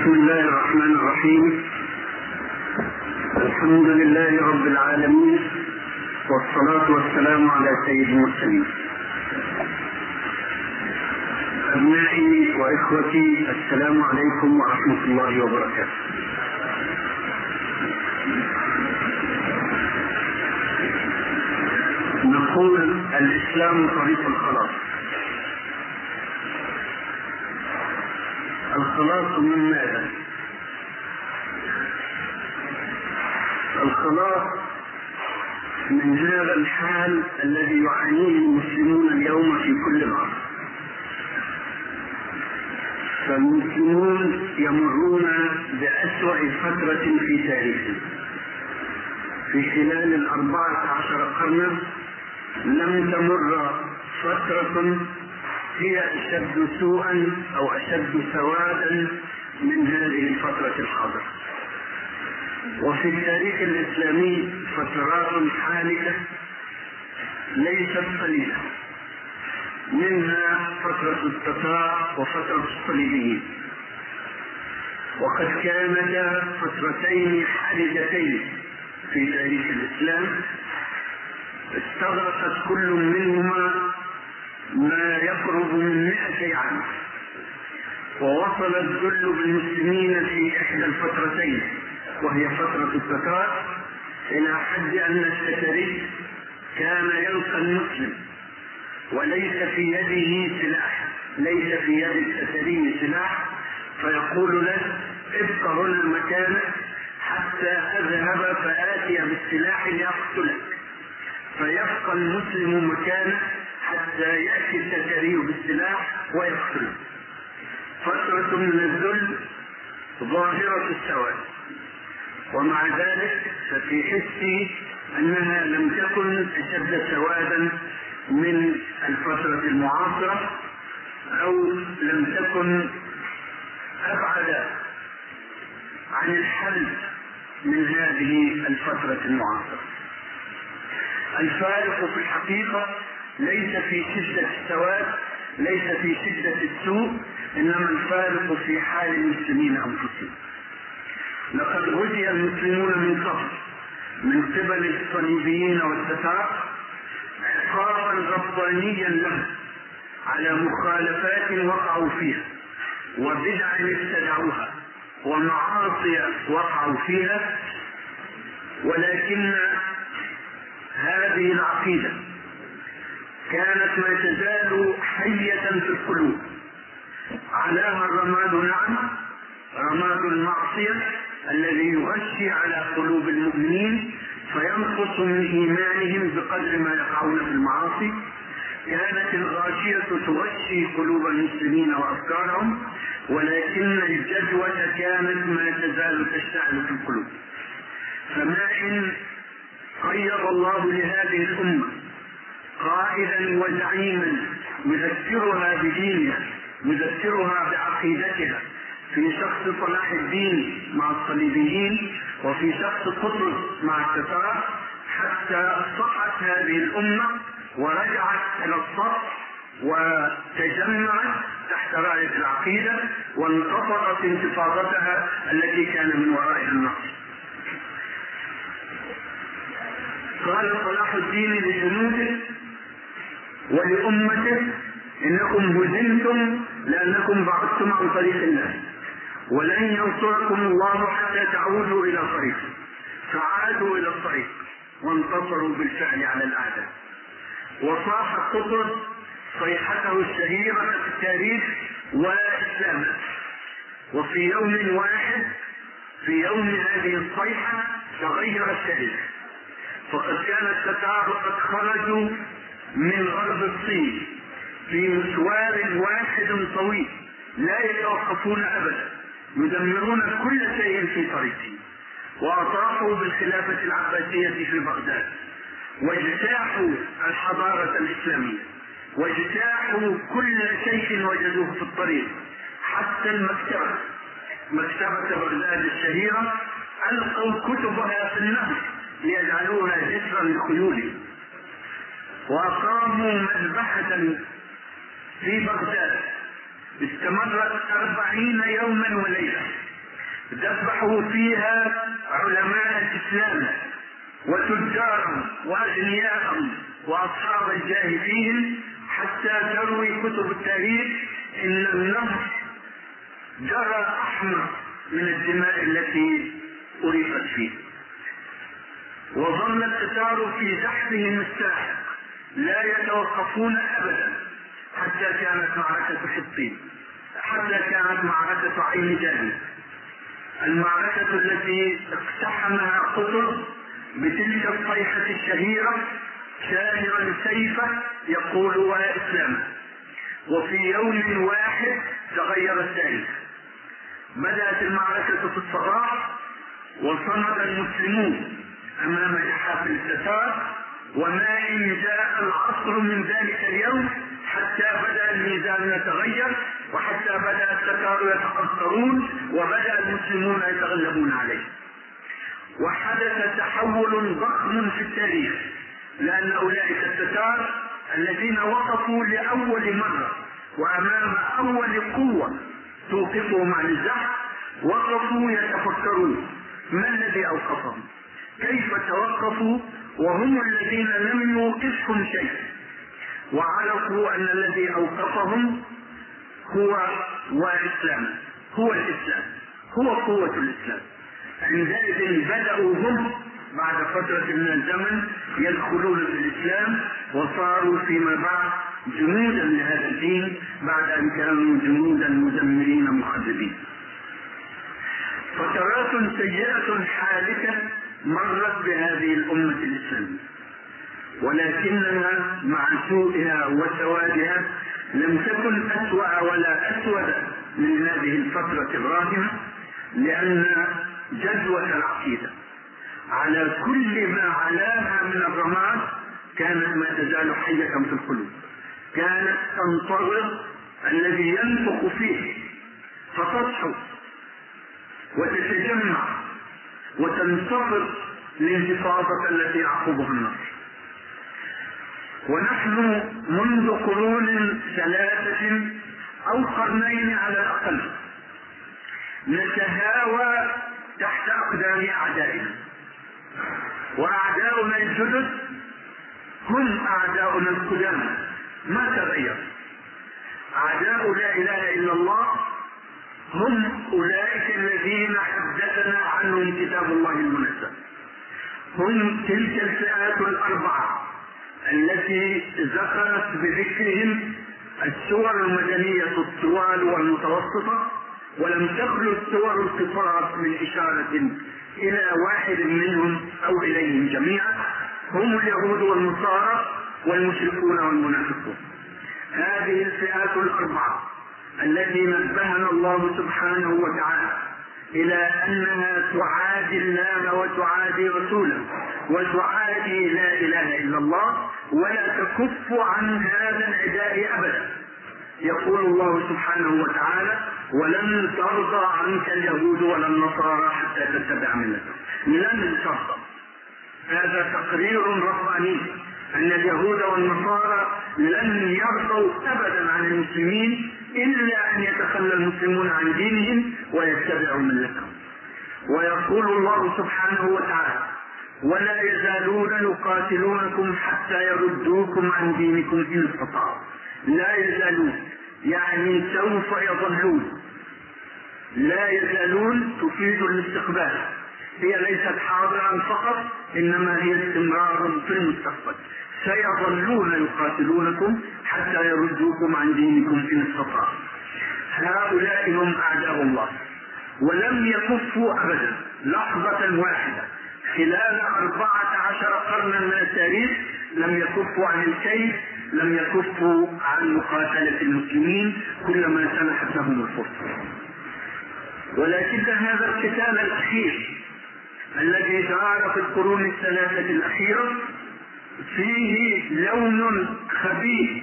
بسم الله الرحمن الرحيم. الحمد لله رب العالمين والصلاة والسلام على سيد المرسلين. أبنائي وإخوتي السلام عليكم ورحمة الله وبركاته. نقول الإسلام طريق الخلاص. الخلاص من ماذا؟ الخلاص من هذا الحال الذي يعانيه المسلمون اليوم في كل الأرض فالمسلمون يمرون بأسوأ فترة في تاريخهم في خلال الأربعة عشر قرنا لم تمر فترة هي أشد سوءا أو أشد سوادا من هذه الفترة الحاضرة وفي التاريخ الإسلامي فترات حالكة ليست قليلة. منها فترة التتار وفترة الصليبيين. وقد كانتا فترتين حرجتين في تاريخ الإسلام. استغرقت كل منهما ما يقرب من مئة عام. ووصل الذل بالمسلمين في إحدى الفترتين وهي فترة التتار إلى حد أن التتري كان يلقى المسلم وليس في يده سلاح ليس في يد التتري سلاح فيقول له ابق هنا مكانك حتى أذهب فآتي بالسلاح لأقتلك. فيبقى المسلم مكانه حتى يأتي التتري بالسلاح ويقتله. فترة من الذل ظاهرة السواد. ومع ذلك ففي حسي أنها لم تكن أشد سوادا من الفترة المعاصرة أو لم تكن أبعد عن الحل من هذه الفترة المعاصرة. الفارق في الحقيقة ليس في شدة السواد ليس في شدة السوء إنما الفارق في حال المسلمين أنفسهم. لقد غزي المسلمون من قبل من قبل الصليبيين والتتار عقابا ربانيا لهم على مخالفات وقعوا فيها وبدع ابتدعوها ومعاصي وقعوا فيها ولكن هذه العقيدة كانت ما تزال حية في القلوب. علاها الرماد نعم رماد المعصية الذي يغشي على قلوب المؤمنين فينقص من إيمانهم بقدر ما يقعون في المعاصي. كانت الغاشية تغشي قلوب المسلمين وأفكارهم ولكن الجدوى كانت ما تزال تشتعل في القلوب. فما إن خير الله لهذه الأمة قائدا وزعيما يذكرها بدينها يذكرها بعقيدتها في شخص صلاح الدين مع الصليبيين وفي شخص قطرس مع التتار حتى صحت هذه الأمة ورجعت إلى الصف وتجمعت تحت رأية العقيدة وانتفضت انتفاضتها التي كان من ورائها النقص. قال صلاح الدين لجنوده ولأمته إنكم هزمتم لأنكم بعدتم عن طريق الله. ولن ينصركم الله حتى تعودوا إلى طريق فعادوا إلى الطريق وانتصروا بالفعل على الأعداء. وصاح قطر صيحته الشهيرة في التاريخ وإسلامه وفي يوم واحد في يوم هذه الصيحة تغير التاريخ. فقد كان التتار قد خرجوا من غرب الصين في مشوار واحد طويل لا يتوقفون ابدا يدمرون كل شيء في طريقهم واطاحوا بالخلافة العباسية في بغداد واجتاحوا الحضارة الإسلامية واجتاحوا كل شيء وجدوه في الطريق حتى المكتبة. مكتبة بغداد الشهيرة ألقوا كتبها في النهر ليجعلوها جسرا لخيولهم. وأقاموا مذبحة في بغداد. استمرت أربعين يوما وليلة. ذبحوا فيها علماء الإسلام وتجارهم وأغنياءهم وأصحاب الجاه فيهم حتى تروي كتب التاريخ إن النهر جرى أحمر من الدماء التي أريقت فيه. وظل التتار في زحفهم الساحق لا يتوقفون أبدا حتى كانت معركة حطين حتى كانت معركة عين جالي المعركة التي اقتحمها قطر بتلك الصيحة الشهيرة شاهرا سيفه يقول ولا إسلام. وفي يوم واحد تغير التاريخ. بدأت المعركة في الصباح وصمد المسلمون أمام جحافل التتار وما إن جاء العصر من ذلك اليوم حتى بدا الميزان يتغير وحتى بدا التتار يتقصرون وبدا المسلمون يتغلبون عليه. وحدث تحول ضخم في التاريخ لأن أولئك التتار الذين وقفوا لأول مرة وأمام أول قوة توقفهم عن الزحف وقفوا يتفكرون ما الذي أوقفهم؟ كيف توقفوا وهم الذين لم يوقفهم شيء وعرفوا أن الذي أوقفهم هو والإسلام هو الإسلام هو قوة الإسلام عندئذ بدأوا هم بعد فترة من الزمن يدخلون في الإسلام وصاروا فيما بعد جنودا لهذا الدين بعد أن كانوا جنودا مزمرين مخددين. فترات سيئة حادثة مرت بهذه الأمة الإسلامية. ولكنها مع سوءها وسوادها لم تكن أسوأ ولا أسود من هذه الفترة الراهنة لأن جدوى العقيدة على كل ما علاها من الرماد كانت ما تزال حية في القلوب. كانت تنتظر الذي ينفخ فيه فتصحو وتتجمع وتنتظر الانتفاضة التي يعقبها النصر ونحن منذ قرون ثلاثة أو قرنين على الأقل نتهاوى تحت أقدام أعدائنا. وأعداؤنا الجدد هم أعداؤنا القدامى. ما تغير. أعداء لا إله إلا الله هم أولئك الذين حدثنا عنهم كتاب الله المنزل. هم تلك الفئات الأربعة التي ذكرت بذكرهم السور المدنية الطوال والمتوسطة ولم تخلو السور القصار من إشارة إلى واحد منهم أو إليهم جميعا. هم اليهود والنصارى والمشركون والمنافقون. هذه الفئات الأربعة. التي نبهنا الله سبحانه وتعالى إلى أنها تعادي الله وتعادي رسوله وتعادي لا إله إلا الله ولا تكف عن هذا العداء أبدا. يقول الله سبحانه وتعالى ولن ترضى عنك اليهود ولا النصارى حتى تتبع ملتهم. لن ترضى. هذا تقرير رباني. أن اليهود والنصارى لن يرضوا ابدا عن المسلمين إلا أن يتخلى المسلمون عن دينهم ويتبعوا ملتهم. ويقول الله سبحانه وتعالى ولا يزالون يقاتلونكم حتى يردوكم عن دينكم إن استطاعوا. لا يزالون. يعني سوف يظلون. لا يزالون تفيد الاستقبال. هي ليست حاضرا فقط إنما هي استمرار في المستقبل. سيظلون يقاتلونكم حتى يردوكم عن دينكم إن استطاعوا. هؤلاء هم أعداء الله. ولم يكفوا أبدا. لحظة واحدة. خلال أربعة عشر قرنا من التاريخ لم يكفوا عن الكيد لم يكفوا عن مقاتلة المسلمين كلما سمحت لهم الفرصة. ولكن هذا القتال الأخير الذي دار في القرون الثلاثة الأخيرة فيه لون خبيث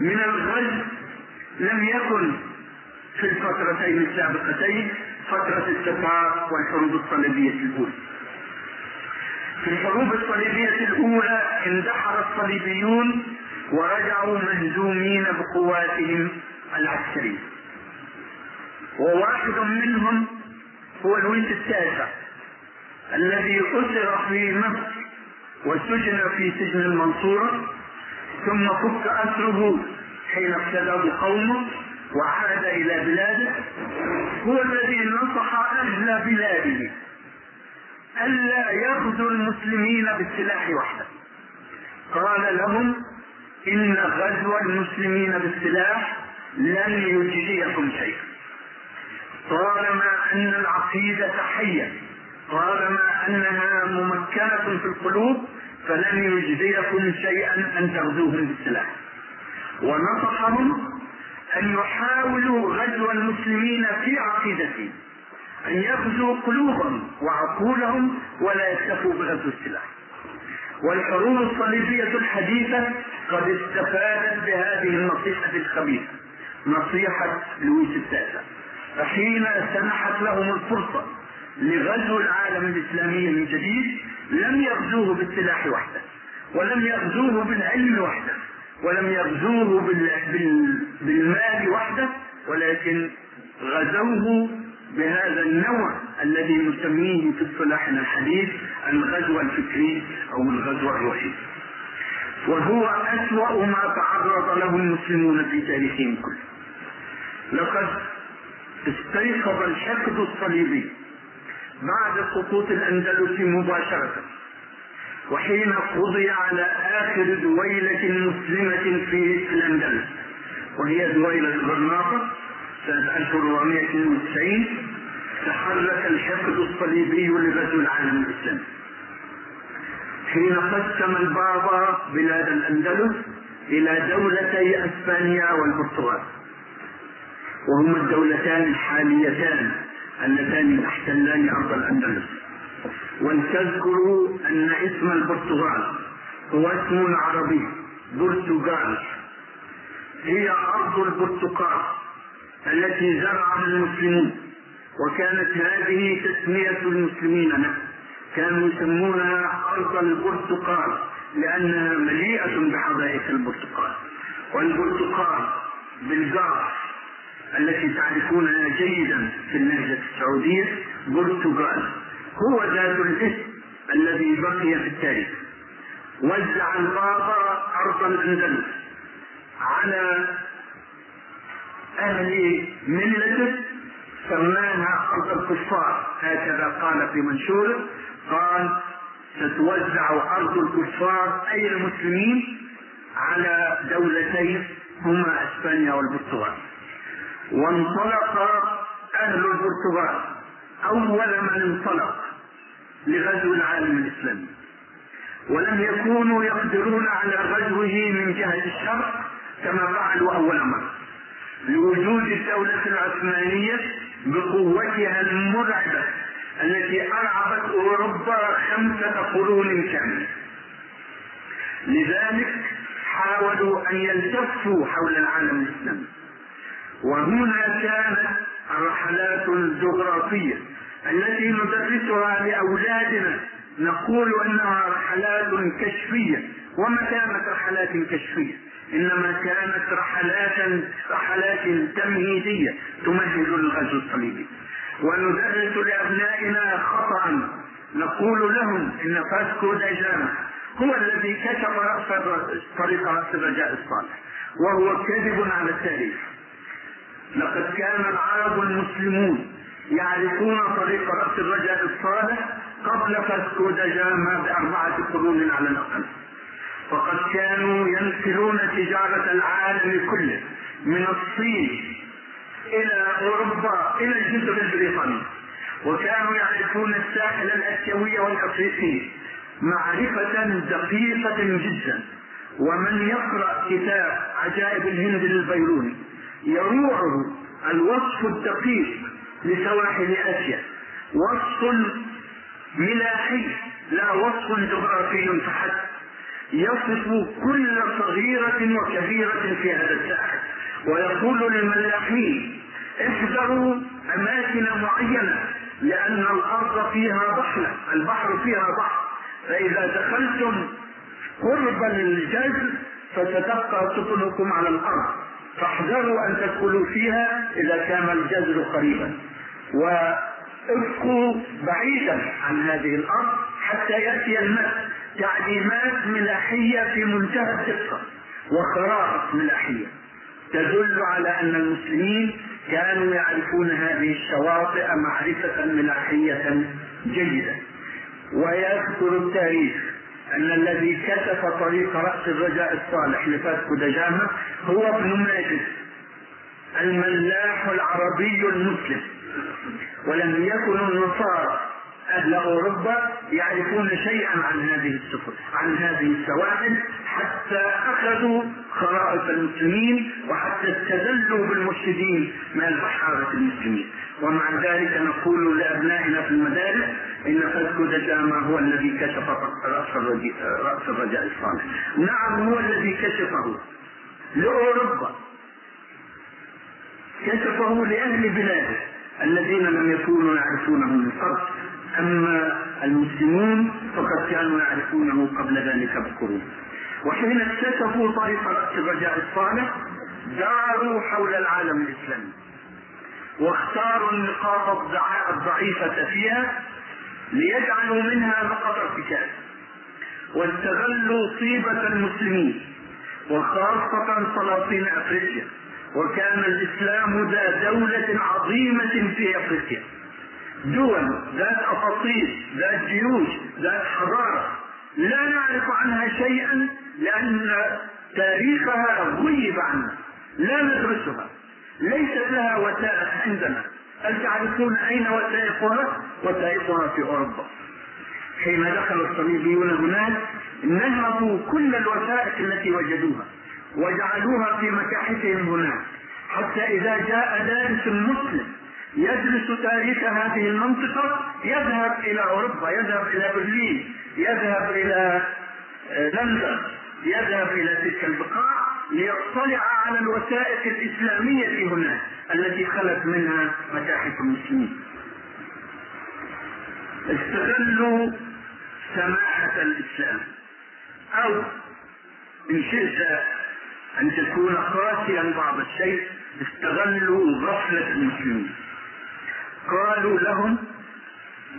من الغز لم يكن في الفترتين السابقتين فترة التتار والحروب الصليبية الأولى. في الحروب الصليبية الأولى اندحر الصليبيون ورجعوا مهزومين بقواتهم العسكرية. وواحد منهم هو لويس التاسع الذي أسر في مصر وسجن في سجن المنصورة ثم فك أسره حين ابتلاه قومه وعاد إلى بلاده. هو الذي نصح أهل بلاده. ألا يغزو المسلمين بالسلاح وحده. قال لهم إن غزو المسلمين بالسلاح لن يجزيكم شيئا. طالما أن العقيدة حية. طالما أنها ممكنة في القلوب فلن يجزيكم شيئا أن تغزوهم بالسلاح. ونصحهم أن يحاولوا غزو المسلمين في عقيدتهم أن يغزوا قلوبهم وعقولهم ولا يكتفوا بغزو السلاح. والحروب الصليبية الحديثة قد استفادت بهذه النصيحة الخبيثة نصيحة لويس التاسع فحين سنحت لهم الفرصة لغزو العالم الإسلامي من جديد لم يغزوه بالسلاح وحده ولم يغزوه بالعلم وحده ولم يغزوه بالمال وحده ولكن غزوه بهذا النوع الذي نسميه في اصطلاحنا الحديث الغزو الفكري أو الغزو الروحي. وهو أسوأ ما تعرض له المسلمون في تاريخهم كله. لقد استيقظ الحقد الصليبي بعد سقوط الأندلس مباشرة وحين قضي على آخر دويلة مسلمة في الأندلس وهي دويلة غرناطه سنة 1492 تحرك الحقد الصليبي لغزو العالم الإسلامي. حين قسم البابا بلاد الأندلس إلى دولتي أسبانيا والبرتغال وهما الدولتان الحاليتان اللتان تحتلان أرض الأندلس. ولتذكروا أن اسم البرتغال هو اسم عربي برتغال. هي أرض البرتقال التي زرعها المسلمون وكانت هذه تسمية المسلمين له. كانوا يسمونها أرض البرتقال لأنها مليئة بحدائق البرتقال. والبرتقال بالجار التي تعرفونها جيدا في اللهجة السعودية برتقال هو ذات الاسم الذي بقي في التاريخ. وزع البابا أرض الأندلس على أهل ملته سماها أرض الكفار. هكذا قال في منشوره قال ستوزع أرض الكفار أي المسلمين على دولتين هما إسبانيا والبرتغال. وانطلق أهل البرتغال. أول من انطلق لغزو العالم الإسلامي. ولم يكونوا يقدرون على غزوه من جهة الشرق كما فعلوا أول مرة. لوجود الدولة العثمانية بقوتها المرعبة التي أرعبت أوروبا خمسة قرون كاملة. لذلك حاولوا أن يلتفوا حول العالم الإسلامي. وهنا كانت الرحلات الجغرافية التي ندرسها لأولادنا. نقول أنها رحلات كشفية. وما كانت رحلات كشفية؟ إنما كانت رحلات رحلات تمهيدية تمهد للغزو الصليبي وندرس لأبنائنا خطأ. نقول لهم إن فاسكو دا هو الذي كشف رأس طريق رأس الرجاء الصالح وهو كذب على التاريخ. لقد كان العرب المسلمون يعرفون طريق رأس الرجاء الصالح قبل فاسكو دا بأربعة قرون على الأقل. فقد كانوا ينقلون تجارة العالم كله من الصين إلى أوروبا إلى الجزر البريطاني. وكانوا يعرفون الساحل الآسيوي والأفريقي معرفة دقيقة جدا. ومن يقرأ كتاب عجائب الهند للبيروني يروعه الوصف الدقيق لسواحل آسيا. وصف ملاحي لا وصف جغرافي فحسب. يصف كل صغيرة وكبيرة في هذا الساحل. ويقول للملاحين احذروا أماكن معينة لأن الأرض فيها بحر البحر فيها بحر. فإذا دخلتم قرب الجزر فستبقى سفنكم على الأرض. فاحذروا أن تدخلوا فيها إذا كان الجزر قريبا. ابقوا بعيدا عن هذه الأرض حتى يأتي الماء. تعليمات ملاحيه في منتهى الدقة وخرائط ملاحيه تدل على أن المسلمين كانوا يعرفون هذه الشواطئ معرفة ملاحيه جيدة. ويذكر التاريخ أن الذي كشف طريق رأس الرجاء الصالح لفاسكو دجاما هو ابن ماجد الملاح العربي المسلم. ولم يكن النصارى أهل أوروبا يعرفون شيئا عن هذه السفن عن هذه السواحل. حتى أخذوا خرائط المسلمين وحتى استدلوا بالمرشدين من البحارة المسلمين. ومع ذلك نقول لأبنائنا في المدارس إن فاسكو دجاما هو الذي كشف رأس رأس الرجاء الصالح. نعم هو الذي كشفه لأوروبا. كشفه لأهل بلاده الذين لم يكونوا يعرفونه من قبل. أما المسلمون فقد كانوا يعرفونه قبل ذلك بقرون وحين اكتشفوا طريق رأس الرجاء الصالح داروا حول العالم الإسلامي. واختاروا النقاط الضعيفة فيها ليجعلوا منها نقط ارتكاز. واستغلوا طيبة المسلمين وخاصة سلاطين أفريقيا. وكان الإسلام ذا دولة عظيمة في أفريقيا. دول ذات أساطير ذات جيوش ذات حضارة. لا نعرف عنها شيئا لأن تاريخها غيب عنا لا ندرسها. ليست لها وثائق عندنا. هل تعرفون أين وثائقها؟ وثائقها في أوروبا. حين دخل الصليبيون هناك نهبوا كل الوثائق التي وجدوها. وجعلوها في متاحفهم هناك. حتى إذا جاء دارس مسلم يدرس تاريخ هذه المنطقة يذهب إلى أوروبا يذهب إلى برلين يذهب إلى آه، لندن يذهب إلى تلك البقاع ليطلع على الوثائق الإسلامية هناك التي خلت منها متاحف المسلمين. استغلوا سماحة الإسلام. أو إن شئت أن تكون قاسيا بعض الشيء استغلوا غفلة المسلمين. قالوا لهم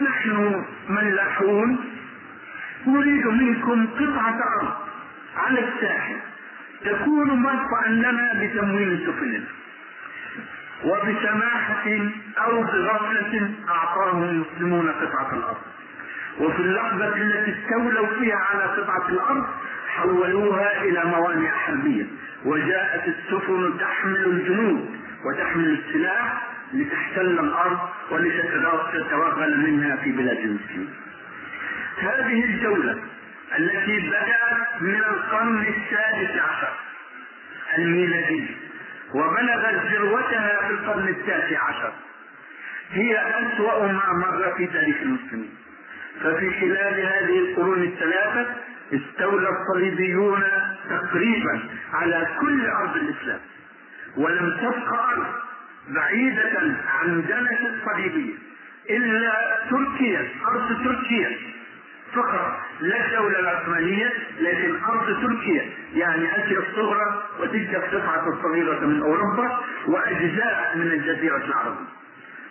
نحن ملاحون نريد منكم قطعة أرض على الساحل تكون مرفعا لنا بتمويل سفننا وبسماحة أو بغفلة أعطاهم المسلمون قطعة الأرض. وفي اللحظة التي استولوا فيها على قطعة الأرض حولوها إلى موانئ حربية وجاءت السفن تحمل الجنود وتحمل السلاح لتحتل الأرض ولتتوغل منها في بلاد المسلمين. هذه الجولة التي بدأت من القرن السادس عشر الميلادي وبلغت ذروتها في القرن التاسع عشر. هي أسوأ ما مر في تاريخ المسلمين. ففي خلال هذه القرون الثلاثة استولى الصليبيون تقريبا على كل أرض الإسلام. ولم تبقى أرض. بعيدة عن دنس الصليبية إلا تركيا أرض تركيا. فقط لا الدولة العثمانية لكن أرض تركيا. يعني آسيا الصغرى وتلك القطعة الصغيرة من أوروبا وأجزاء من الجزيرة العربية.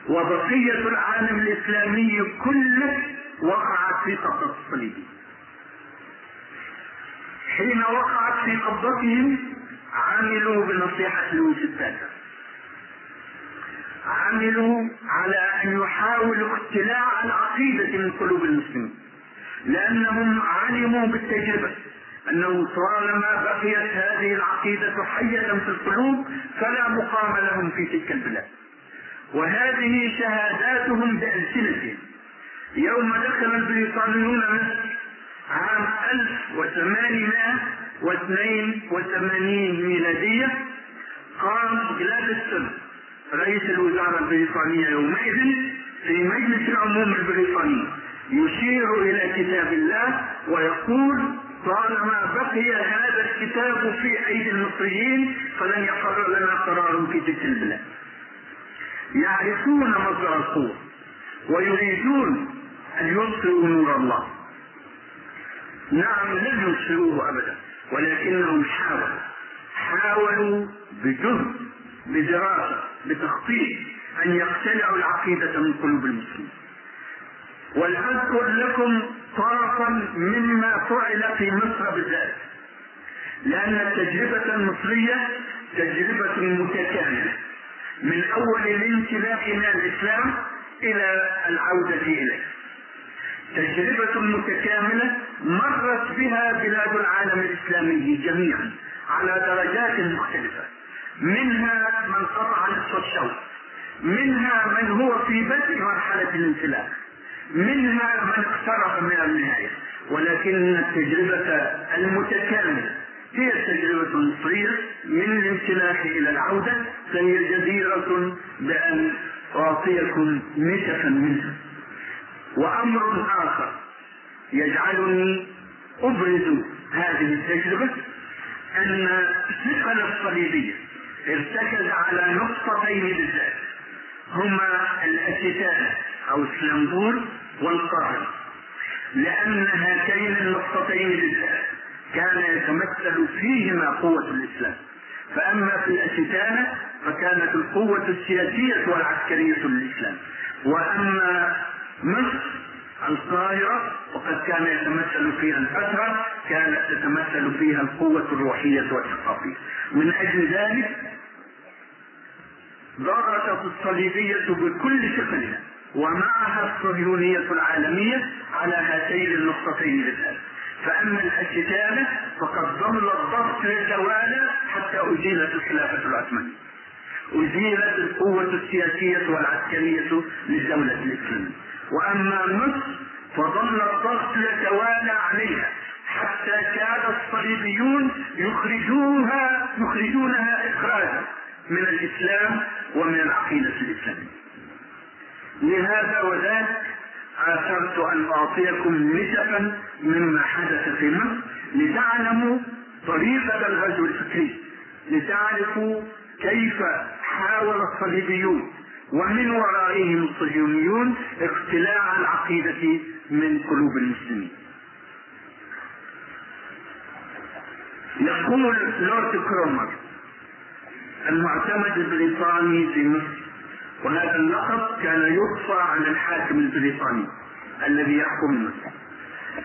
وبقية العالم الإسلامي كله وقعت في قبضة الصليبيين حين وقعت في قبضتهم عملوا بنصيحة لويس الثالث عملوا على أن يحاولوا اقتلاع العقيدة من قلوب المسلمين. لأنهم علموا بالتجربة أنه طالما بقيت هذه العقيدة حية في القلوب فلا مقام لهم في تلك البلاد. وهذه شهاداتهم بألسنتهم. يوم دخل البريطانيون مصر عام 1882 ميلادية قام جلادستون رئيس الوزارة البريطانية يومئذ في مجلس العموم البريطاني يشير إلى كتاب الله ويقول طالما بقي هذا الكتاب في أيدي المصريين فلن يقرر لنا قرار في تلك البلاد يعرفون مصدر القوة ويريدون أن يبصروا نور الله. نعم لم يبصروه ابدا ولكنهم حاولوا حاولوا بجهد بدراسه بتخطيط أن يقتلعوا العقيدة من قلوب المسلمين. ولأذكر لكم طرفا مما فعل في مصر بالذات. لأن التجربة المصرية تجربة متكاملة. من أول الانتباه إلى الإسلام إلى العودة إليه. تجربة متكاملة مرت بها بلاد العالم الإسلامي جميعا على درجات مختلفة. منها من قطع نصف الشوط منها من هو في بدء مرحلة الانسلاخ. منها من اقترب من النهاية. ولكن التجربة المتكاملة هي التجربة المصرية من الانسلاخ إلى العودة فهي جديرة بأن أعطيكم نسخا منها. وأمر آخر يجعلني أبرز هذه التجربة أن الثقل الصليبية. ارتكز على نقطتين بالذات. هما الأستان أو اسلامبول والقاهرة لأن هاتين النقطتين بالذات كان يتمثل فيهما قوة الإسلام. فأما في الأستانة فكانت القوة السياسية والعسكرية للإسلام. وأما مصر القاهرة وقد كان يتمثل فيها الفترة كانت تتمثل فيها القوة الروحية والثقافية. من أجل ذلك ضغطت الصليبية بكل ثقلها ومعها الصهيونية العالمية على هاتين النقطتين بالذات فأما الأشتانة فقد ظل الضغط يتوالى حتى أزيلت الخلافة العثمانية. أزيلت القوة السياسية والعسكرية للدولة الإسلامية وأما مصر فظل الضغط يتوالى عليها حتى كاد الصليبيون يخرجوها يخرجونها إخراجا من الإسلام ومن العقيدة الإسلامية. لهذا وذاك آثرت أن أعطيكم نسبا مما حدث في مصر لتعلموا طريقة الغزو الفكري لتعرفوا كيف حاول الصليبيون ومن ورائهم الصهيونيون اقتلاع العقيدة من قلوب المسلمين. يقول لورد كرومر المعتمد البريطاني في مصر وهذا اللقب كان يضفى على الحاكم البريطاني الذي يحكم مصر.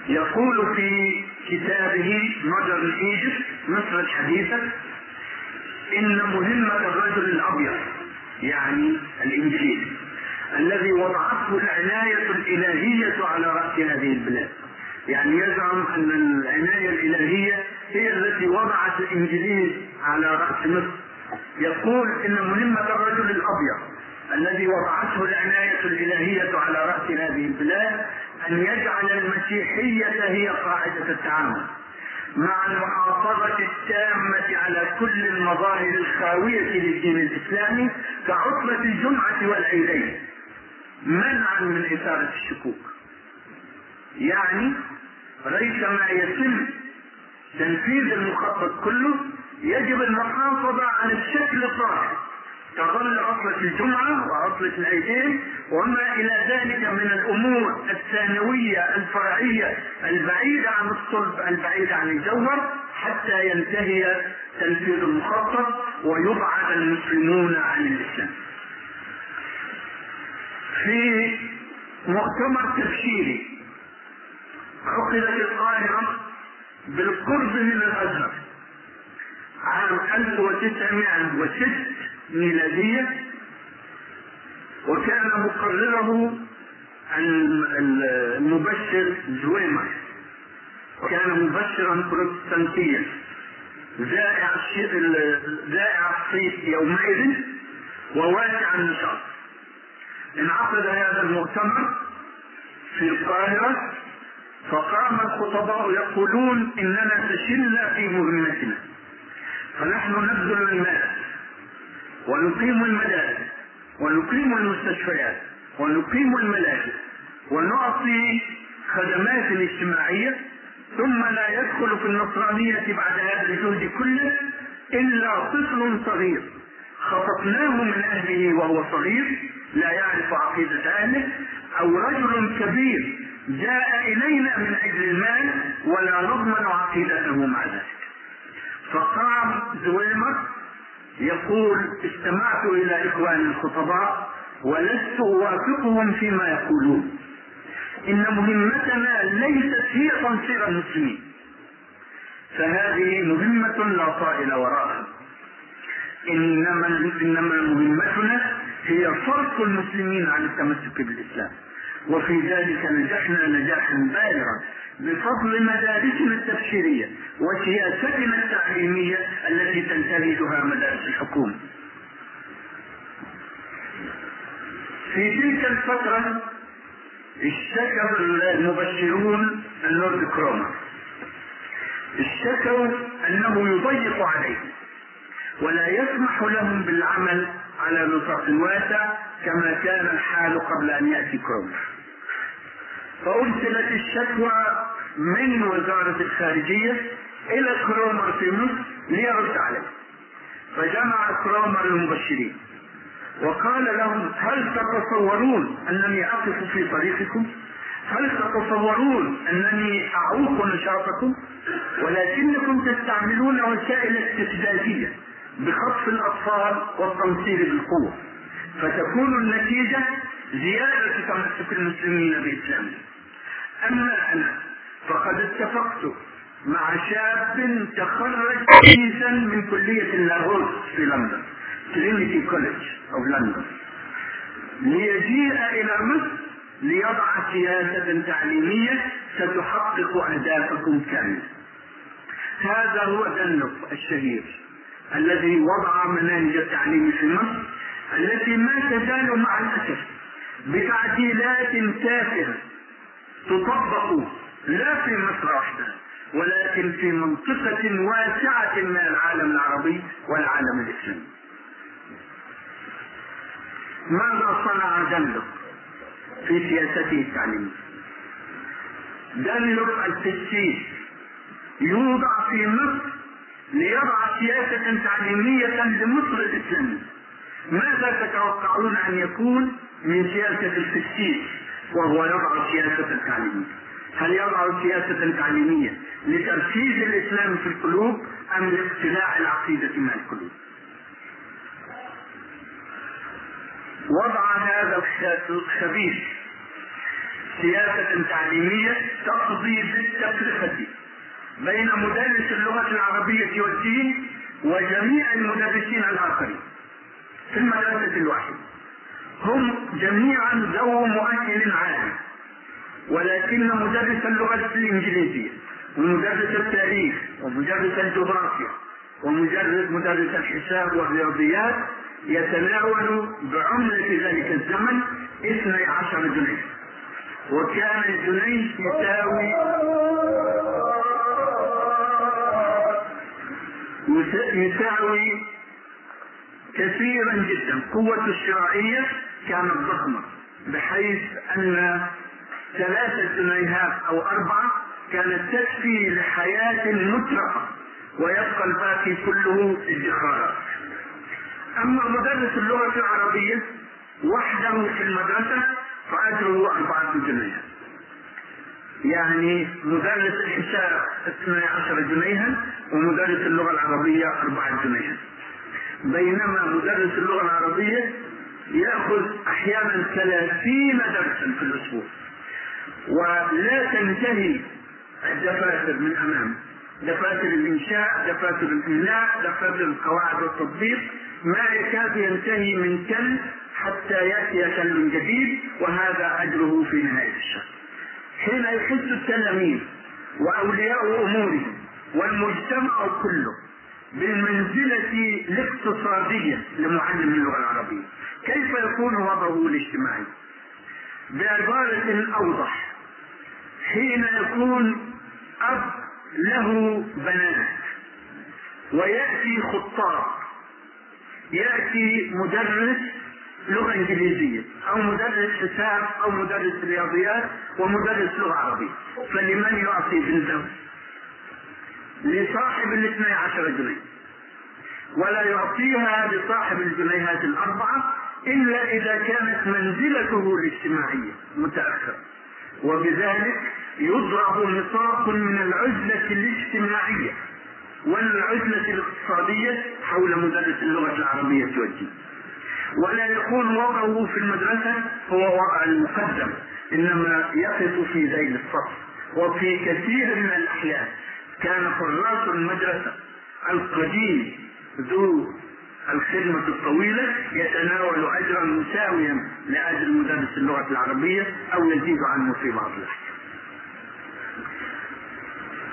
يقول في كتابه Modern Egypt مصر الحديثة إن مهمة الرجل الأبيض. يعني الإنجيل الذي وضعته العناية الإلهية على رأس هذه البلاد. يعني يزعم أن العناية الإلهية هي التي وضعت الانجليز على رأس مصر. يقول إن مهمة الرجل الأبيض الذي وضعته العناية الإلهية على رأس هذه البلاد أن يجعل المسيحية هي قاعدة التعامل. مع المحافظة التامة على كل المظاهر الخاوية للدين الإسلامي كعطلة الجمعة والعيدين. منعا من إثارة الشكوك. يعني ليس ما يتم تنفيذ المخطط كله يجب المحافظة على الشكل الظاهر تظل عطلة الجمعة وعطلة العيدين وما إلى ذلك من الأمور الثانوية الفرعية البعيدة عن الصلب البعيدة عن الجوهر حتى ينتهي تنفيذ المخطط ويبعد المسلمون عن الإسلام. في مؤتمر تبشيري عقدت القاهرة بالقرب من الأزهر عام 1906 ميلادية وكان مقرره المبشر زويمر وكان مبشرا بروتستانتيا. ذائع ذائع الصيت يومئذ وواسع النشاط. انعقد هذا المؤتمر في القاهرة فقام الخطباء يقولون إننا فشلنا في مهمتنا. فنحن نبذل المال. ونقيم المدارس ونقيم المستشفيات ونقيم الملاجئ ونعطي خدمات اجتماعية ثم لا يدخل في النصرانية بعد هذا الجهد كله إلا طفل صغير. خطفناه من أهله وهو صغير لا يعرف عقيدة أهله أو رجل كبير جاء إلينا من أجل المال ولا نضمن عقيدته مع ذلك. فقام زويمر يقول استمعت إلى إخواني الخطباء ولست أوافقهم فيما يقولون. إن مهمتنا ليست هي تنصير المسلمين. فهذه مهمة لا طائل وراءها. إنما إنما مهمتنا هي فرق المسلمين عن التمسك بالإسلام. وفي ذلك نجحنا نجاحا بالغا بفضل مدارسنا التبشيرية وسياستنا التعليمية التي تنتهجها مدارس الحكومة. في تلك الفترة اشتكى المبشرون اللورد كرومر اشتكوا أنه يضيق عليهم ولا يسمح لهم بالعمل على نطاق واسع كما كان الحال قبل أن يأتي كرومر فأرسلت الشكوى من وزارة الخارجية إلى كرومر في مصر ليرد عليه. فجمع كرومر المبشرين. وقال لهم هل تتصورون أنني أقف في طريقكم؟ هل تتصورون أنني أعوق نشاطكم؟ ولكنكم تستعملون وسائل استفزازيه بخطف الأطفال والتنصير بالقوة فتكون النتيجة زيادة تمسك المسلمين باسلامهم أما أنا فقد اتفقت مع شاب تخرج حديثا من كلية اللاهوت في لندن Trinity College of London ليجيء إلى مصر ليضع سياسة تعليمية ستحقق أهدافكم كاملة. هذا هو دنلوب الشهير الذي وضع مناهج التعليم في مصر التي ما تزال مع الأسف بتعديلات تافهة تطبق لا في مصر وحدها ولكن في منطقة واسعة من العالم العربي والعالم الإسلامي. ماذا صنع دنلوب في سياسته التعليمية؟ دنلوب التسييس يوضع في مصر ليضع سياسة تعليمية لمصر الإسلامية. ماذا تتوقعون أن يكون من سياسة التسييس وهو يضع سياسة تعليمية. هل يضع سياسة تعليمية لتركيز الإسلام في القلوب أم لاقتلاع العقيدة من القلوب؟ وضع هذا الخبيث سياسة تعليمية تقضي بالتفرقة بين مدرس اللغة العربية والدين وجميع المدرسين الآخرين في المدرسة الواحدة. هم جميعا ذو مؤهل عالي ولكن مدرس اللغة الإنجليزية ومدرس التاريخ ومدرس الجغرافيا ومدرس مدرس الحساب والرياضيات يتناول بعملة ذلك الزمن 12 جنيه. وكان الجنيه يساوي يساوي كثيرا جدا. قوة الشرائية كانت ضخمة بحيث أن ثلاثة جنيهات أو أربعة كانت تكفي لحياة مترفة ويبقى الباقي كله ادخارات أما مدرس اللغة العربية وحده في المدرسة فأجره أربعة جنيه يعني مدرس الحساب 12 جنيها ومدرس اللغة العربية أربعة جنيها. بينما مدرس اللغة العربية يأخذ أحيانا ثلاثين درسا في الأسبوع. ولا تنتهي الدفاتر من أمامه دفاتر الإنشاء دفاتر الإملاء دفاتر القواعد والتطبيق. ما يكاد ينتهي من كل حتى يأتي كل جديد وهذا أجره في نهاية الشهر. حين يحس التلاميذ وأولياء أمورهم والمجتمع كله بالمنزلة الاقتصادية لمعلم اللغة العربية. كيف يكون وضعه الاجتماعي؟ بعبارة أوضح. حين يكون أب له بنات ويأتي خطاب يأتي مدرس لغة إنجليزية أو مدرس حساب أو مدرس رياضيات ومدرس لغة عربية. فلمن يعطي بنته؟ لصاحب الاثني عشر جنيه. ولا يعطيها لصاحب الجنيهات الأربعة إلا إذا كانت منزلته الاجتماعية متأخرة. وبذلك يضرب نطاق من العزلة الاجتماعية والعزلة الاقتصادية حول مدرس اللغة العربية والدين ولا يكون وضعه في المدرسة هو وضع المقدم إنما يقف في ذيل الصف. وفي كثير من الأحيان كان حراس المدرسة القديم ذو الخدمة الطويلة يتناول أجرا مساويا لأجر مدرس اللغة العربية أو يزيد عنه في بعض الأحيان.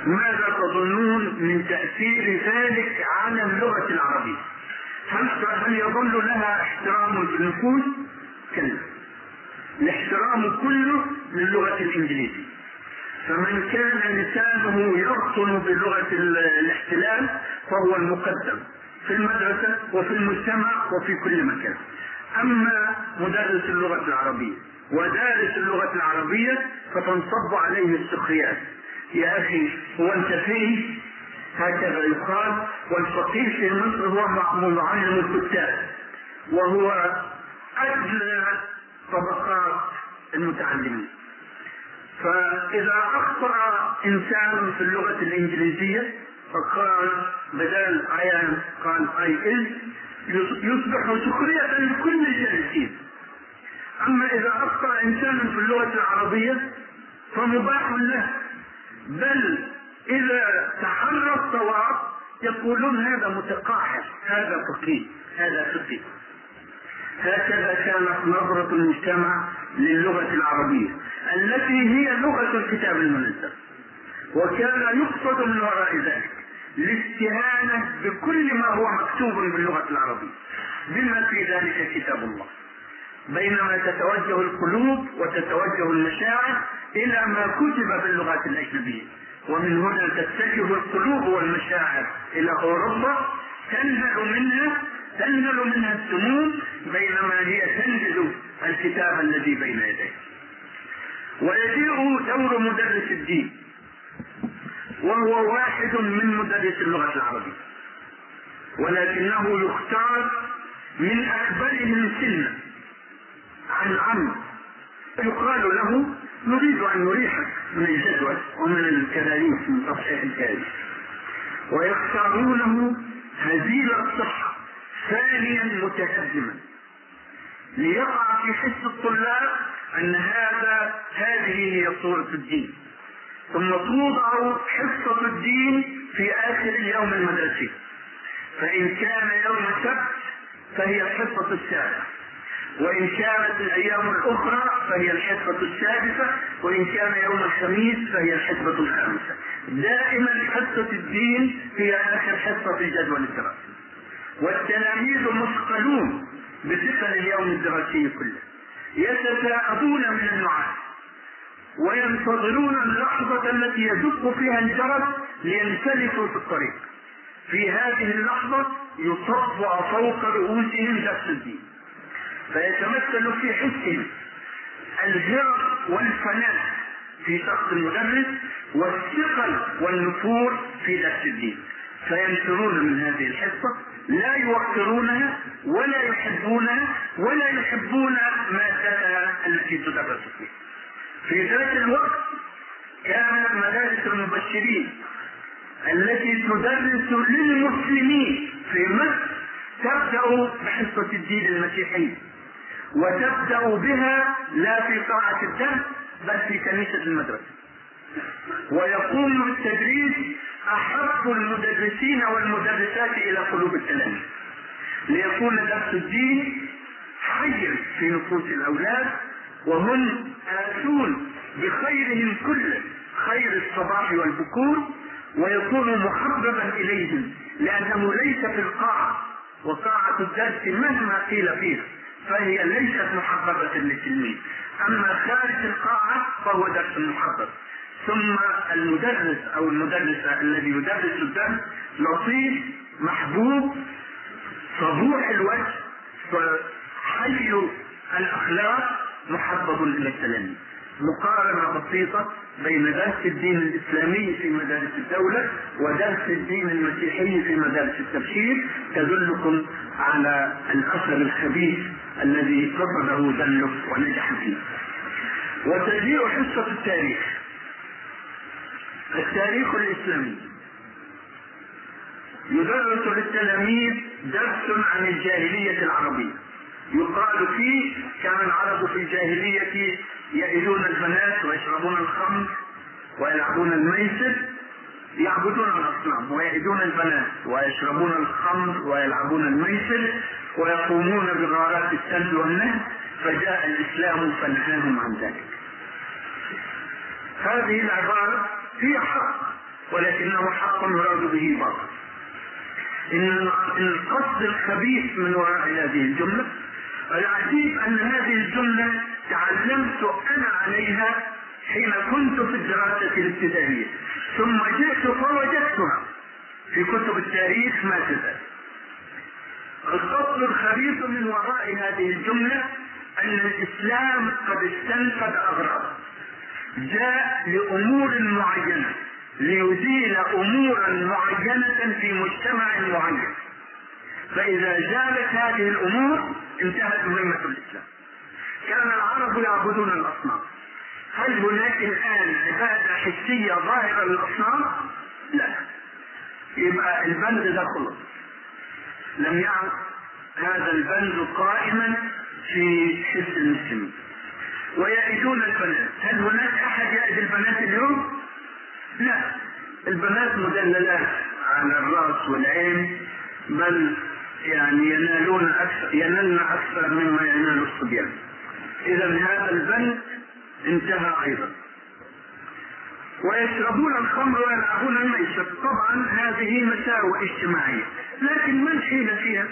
ماذا تظنون من تأثير ذلك على اللغة العربية؟ هل هل يظل لها احترام في النفوس؟ كلا. الاحترام كله للغة الإنجليزية. فمن كان لسانه يرطن بلغة الاحتلال فهو المقدم في المدرسة وفي المجتمع وفي كل مكان. أما مدرس اللغة العربية ودارس اللغة العربية فتنصب عليه السخريات. يا أخي هو أنت فيه هكذا يقال والفقيه في مصر هو معلم الكتاب. وهو أدنى طبقات المتعلمين. فإذا أخطأ إنسان في اللغة الإنجليزية فقال بدل عيان قال آي از يصبح سخرية لكل الجالسين أما إذا أخطأ إنسان في اللغة العربية فمباح له. بل إذا تحرى الصواب يقولون هذا متقاعد هذا فقيه هذا فقيه هكذا كانت نظرة المجتمع للغة العربية. التي هي لغة الكتاب المنزل. وكان يقصد من وراء ذلك الاستهانة بكل ما هو مكتوب باللغة العربية. بما في ذلك كتاب الله. بينما تتوجه القلوب وتتوجه المشاعر إلى ما كتب باللغات الأجنبية. ومن هنا تتجه القلوب والمشاعر إلى أوروبا. تنزل منها تنزل منها السموم بينما هي تنزل الكتاب الذي بين يديه ويجيء دور مدرس الدين وهو واحد من مدرس اللغة العربية ولكنه يختار من أكبرهم سنا عن عم يقال له نريد أن نريحك من الجدول ومن الكراريس من تصحيح الكارثة. ويختارونه هزيل الصحة ثانيا متقدما ليقع في حس الطلاب أن هذا هذه هي صورة الدين. ثم توضع حصة الدين في آخر اليوم المدرسي فإن كان يوم السبت فهي الحصة السابعة. وإن كانت الأيام الأخرى فهي الحصة السادسة. وإن كان يوم الخميس فهي الحصة الخامسة. دائما حصة الدين هي آخر حصة في جدول الدراسة. والتلاميذ مثقلون بثقل اليوم الدراسي كله. يتثاءبون من النعاس وينتظرون اللحظة التي يدق فيها الجرس لينسلكوا في الطريق. في هذه اللحظة يصفع فوق رؤوسهم درس الدين. فيتمثل في حسهم الهرب والفناء في شخص المدرس والثقل والنفور في درس الدين. فينفرون من هذه الحصة لا يوقرونها ولا يحبونها ولا يحبون مادتها التي تدرس فيها في ذات الوقت كانت مدارس المبشرين التي تدرس للمسلمين في مصر تبدأ بحصة الدين المسيحي وتبدأ بها لا في قاعه الدرس بل في كنيسة المدرسة. ويقوم بالتدريس أحب المدرسين والمدرسات إلى قلوب التلاميذ ليكون درس الدين حيا في نفوس الأولاد وهم آتون بخيرهم كله خير الصباح والبكور ويكون محببا إليهم لأنه ليس في القاعة وقاعة الدرس مهما قيل فيها فهي ليست محببة للتلميذ. أما خارج القاعة فهو درس محبب. ثم المدرس أو المدرسة الذي يدرس الدرس لطيف محبوب صبوح الوجه حي الأخلاق محبب إلى التلاميذ مقارنة بسيطة بين درس الدين الإسلامي في مدارس الدولة ودرس الدين المسيحي في مدارس التبشير تدلكم على الأثر الخبيث الذي قصده دلك ونجح فيه. وتجيء حصة التاريخ. التاريخ الإسلامي يدرس للتلاميذ درس عن الجاهلية العربية يقال فيه كان العرب في الجاهلية يئدون البنات ويشربون الخمر ويلعبون الميسر يعبدون الأصنام ويئدون البنات ويشربون الخمر ويلعبون الميسر ويقومون بغارات السلب والنهب فجاء الإسلام فنهاهم عن ذلك. هذه العبارة هي حق ولكنه حق يراد به باطل. إن القصد الخبيث من وراء هذه الجملة العجيب أن هذه الجملة تعلمت أنا عليها حين كنت في الدراسة الابتدائية. ثم جئت فوجدتها في كتب التاريخ ما تزال القصد الخبيث من وراء هذه الجملة أن الإسلام قد استنفذ اغراض جاء لأمور معينة ليزيل أمورا معينة في مجتمع معين. فإذا زالت هذه الأمور انتهت مهمة الإسلام. كان العرب يعبدون الأصنام. هل هناك الآن عبادة حسية ظاهرة للأصنام؟ لا. يبقى البند ده خلص لم يعد هذا البند قائما في حس المسلمين. ويئدون البنات. هل هناك أحد يئد البنات اليوم؟ لا. البنات مدللات على الرأس والعين بل يعني ينالون أكثر ينالن أكثر مما ينال الصبيان. إذا هذا البند انتهى أيضا. ويشربون الخمر ويلعبون الميسر طبعا هذه مساوئ اجتماعية. لكن من حيل فيها؟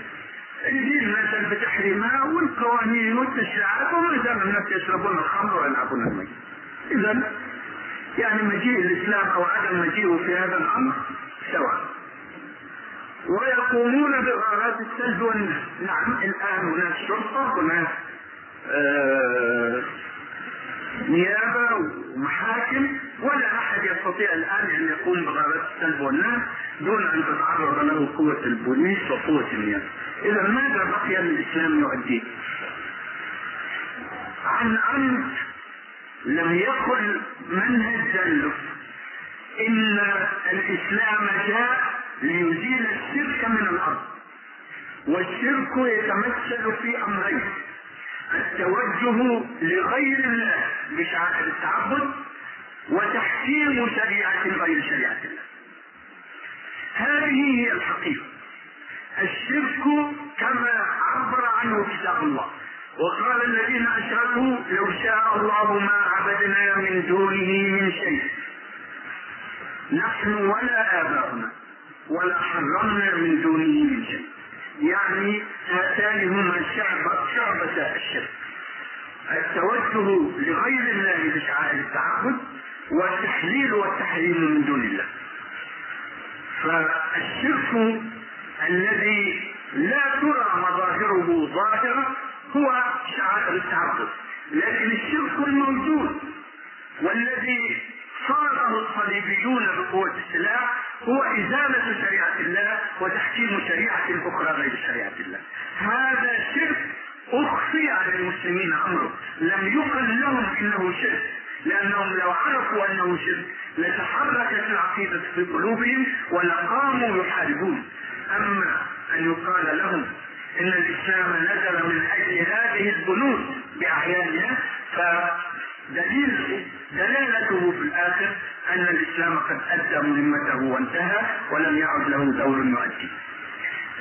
الدين نزل بتحريمها والقوانين والتشريعات وما زال الناس يشربون الخمر ويلعبون الميسر اذا يعني مجيء الإسلام أو عدم مجيئه في هذا الأمر سواء. ويقومون بغارات السلب والنهب. نعم الآن هناك شرطة هناك آه نيابة ومحاكم. ولا أحد يستطيع الآن أن يقوم بغارات السلب والنهب دون أن تتعرض له قوة البوليس وقوة النيابه. إذا ماذا بقي للاسلام يؤديه؟ عن عمد لم يكن منهج له إن الإسلام جاء ليزيل الشرك من الأرض والشرك يتمثل في أمرين التوجه لغير الله بشعائر التعبد وتحكيم شريعة غير شريعة الله. هذه هي الحقيقة. الشرك كما عبر عنه كتاب الله. وقال الذين أشركوا لو شاء الله ما عبدنا من دونه من شيء. نحن ولا آباؤنا ولا حرمنا من دونه من شيء. يعني هاتان هما شعب شعبة الشرك. التوجه لغير الله بشعائر التعبد والتحليل والتحريم من دون الله. فالشرك الذي لا ترى مظاهره ظاهرة هو شعائر التعبد لكن الشرك الموجود والذي صاغه الصليبيون بقوة السلاح هو إزالة شريعة الله وتحكيم شريعة أخرى غير شريعة الله. هذا شرك أخفي على المسلمين أمره. لم يقل لهم إنه شرك. لأنهم لو عرفوا أنه شرك لتحركت العقيدة في قلوبهم ولقاموا يحاربون. أما أن يقال لهم إن الإسلام نزل من أجل هذه البنود باعيانها فدليل دلالته في الآخر أن الإسلام قد أدى مهمته وانتهى ولم يعد له دور يؤدي.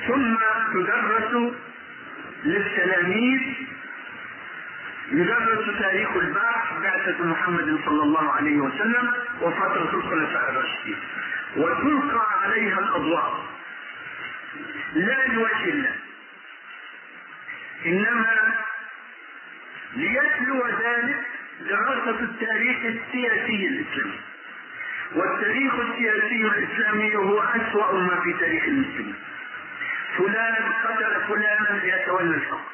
ثم تدرس للتلاميذ يدرس تاريخ البعث بعثة محمد صلى الله عليه وسلم وفترة الخلفاء الراشدين. وتلقى عليها الأضواء. لا لوجه الله. إنما ليتلو ذلك دراسة التاريخ السياسي الإسلامي. والتاريخ السياسي الاسلامي هو أسوأ ما في تاريخ المسلمين. فلان قتل فلانا ليتولى الحكم.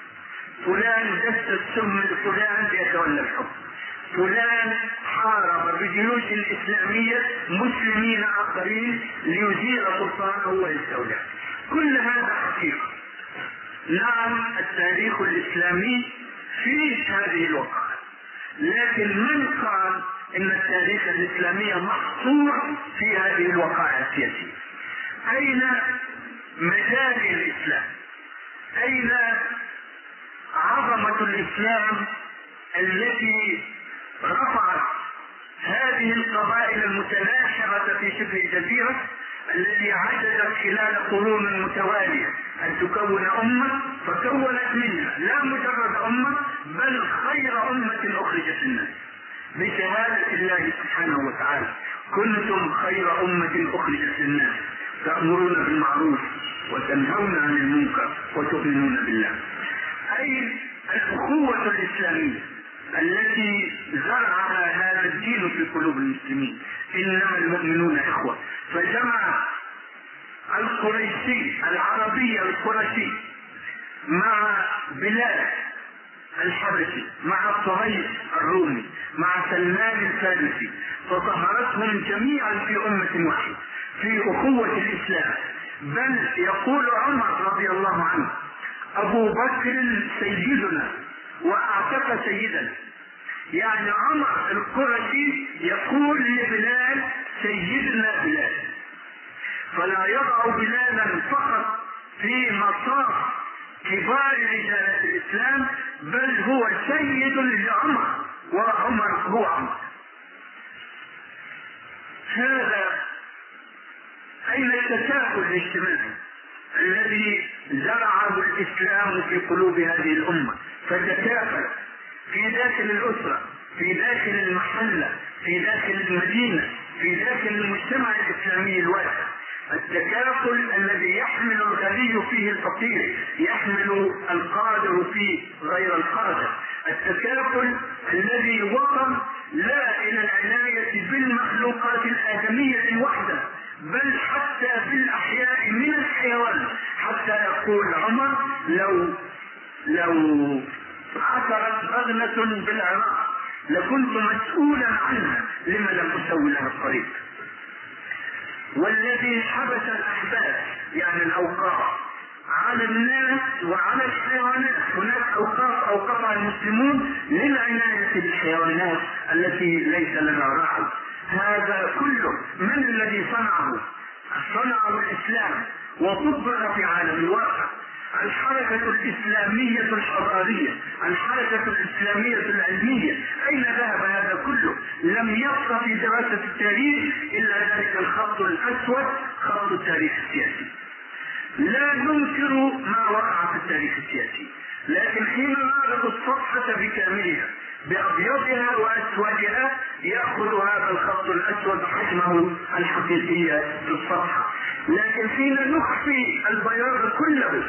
فلان دس السم لفلان ليتولى الحكم. فلان حارب بجيوش الإسلامية مسلمين آخرين ليزيل سلطانه ويستولى. كل هذا حقيقة. نعم التاريخ الإسلامي فيه هذه الوقائع. لكن من قال إن التاريخ الإسلامي محصور في هذه الوقائع السياسية؟ أين مجال الإسلام؟ أين عظمة الإسلام التي رفعت هذه القبائل المتناحرة في شبه الجزيرة التي عجزت خلال قرون متوالية. أن تكون أمة فكونت منها لا مجرد أمة بل خير أمة أخرجت الناس بشهادة الله سبحانه وتعالى كنتم خير أمة أخرجت للناس. تأمرون بالمعروف وتنهون عن المنكر وتؤمنون بالله. أي الأخوة الإسلامية التي زرعها هذا الدين في قلوب المسلمين. إنما المؤمنون إخوة. فجمع القريشي العربي القرشي مع بلال الحبشي مع صهيب الرومي مع سلمان الفارسي فظهرتهم جميعا في أمة واحدة في أخوة الإسلام. بل يقول عمر رضي الله عنه أبو بكر سيدنا وأعتق سيدا. يعني عمر القرشي يقول لبلال سيدنا بلال. فلا يضع بلالا فقط في مصاف كبار رجال الإسلام بل هو سيد لعمر وعمر هو عمر. هذا أين التكافل الاجتماعي الذي زرعه الإسلام في قلوب هذه الأمة فتكافل في داخل الأسرة في داخل المحلة في داخل المدينة في داخل المجتمع الإسلامي الواسع. التكافل الذي يحمل الغني فيه الفقير يحمل القادر فيه غير القادر. التكافل الذي وصل لا إلى العناية بالمخلوقات الآدمية وحده بل حتى بالاحياء من الحيوان. حتى يقول عمر لو لو عثرت بغنة بالعراق لكنت مسؤولا عنها لما لم أسوي لها الطريق؟ والذي حبس الأحباب يعني الأوقاف. على الناس وعلى الحيوانات. هناك أوقاف اوقفها المسلمون للعناية بالحيوانات التي ليس لنا راعي هذا كله من الذي صنعه؟ صنعه الإسلام وطبق في عالم الواقع. الحركة الإسلامية الحضارية الحركة الإسلامية العلمية. أين ذهب هذا كله؟ لم يبق في دراسة التاريخ إلا ذلك الخط الأسود خط التاريخ السياسي. لا ننكر ما وقع في التاريخ السياسي لكن حين نعرض الصفحة بكاملها بأبيضها وأسودها يأخذ هذا الخط الأسود حجمه الحقيقي في الصفحة لكن حين نخفي البياض كله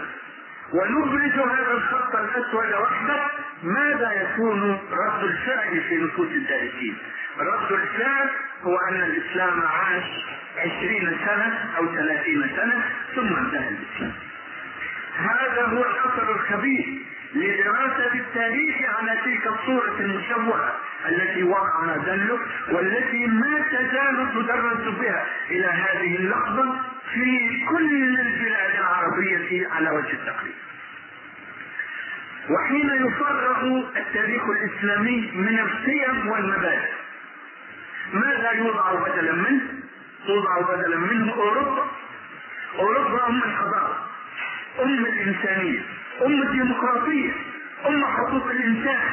ونبرز هذا الخط الأسود وحده ماذا يكون رد الفعل في نفوس الدارسين؟ رد الفعل هو أن الإسلام عاش عشرين سنة أو ثلاثين سنة ثم انتهى الإسلام. هذا هو الاثر الخبيث لدراسة التاريخ على تلك الصورة المشوهة التي وقع ذلك والتي ما تزال تدرس بها إلى هذه اللحظة في كل البلاد العربية على وجه التقريب. وحين يفرغ التاريخ الإسلامي من القيم والمبادئ ماذا يوضع بدلا منه؟ توضع بدلا منه أوروبا أوروبا أم الحضارة أم الإنسانية أم الديمقراطية أم حقوق الإنسان.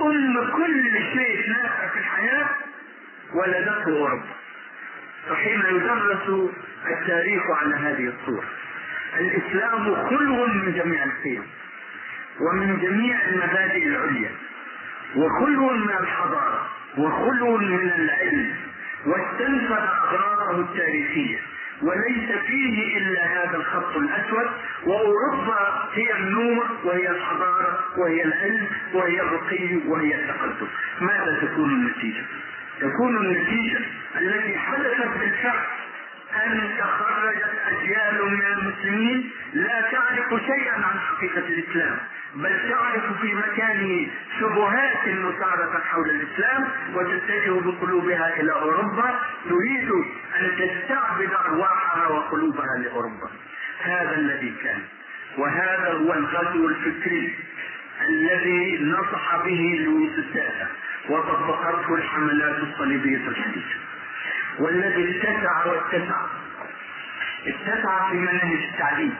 أم كل شيء نافع في الحياة ولدته أوروبا فحين يدرس التاريخ على هذه الصورة الإسلام خلو من جميع القيم ومن جميع المبادئ العليا وخلو من الحضارة وخلو من العلم واستنفذ أغراضه التاريخية. وليس فيه إلا هذا الخط الأسود وأوروبا هي النور وهي الحضارة وهي العلم وهي الرقي وهي التقدم ماذا تكون النتيجة؟ تكون النتيجة التي حدثت بالفعل أن تخرجت اجيال من المسلمين لا تعرف شيئا عن حقيقة الإسلام بل تعرف في مكانه شبهات مثارة حول الإسلام وتتجه بقلوبها إلى أوروبا تريد أن تستعبد أرواحها وقلوبها لأوروبا. هذا الذي كان وهذا هو الغزو الفكري الذي نصح به لويس السادة وطبقته الحملات الصليبية الحديثة. والذي اتسع واتسع. اتسع في مناهج التعليم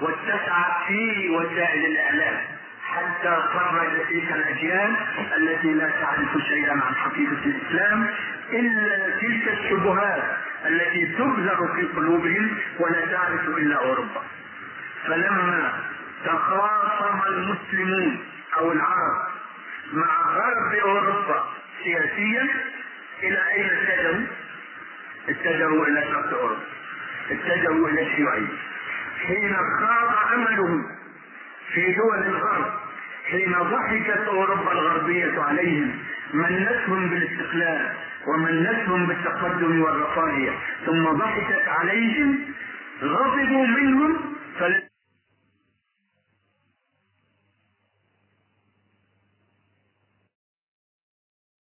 واتسع في وسائل الإعلام. حتى خرج تلك الأجيال التي لا تعرف شيئا عن حقيقة الإسلام إلا تلك الشبهات التي تبذر في قلوبهم ولا تعرف إلا أوروبا. فلما تخاصم المسلمون أو العرب مع غرب أوروبا سياسيا إلى أين اتجهوا؟ اتجهوا إلى شرق اوروبا اتجهوا إلى الشيوعيه حين خاض املهم في دول الغرب حين ضحكت أوروبا الغربية عليهم منتهم بالاستقلال ومنتهم بالتقدم والرفاهية ثم ضحكت عليهم غضبوا منهم فلم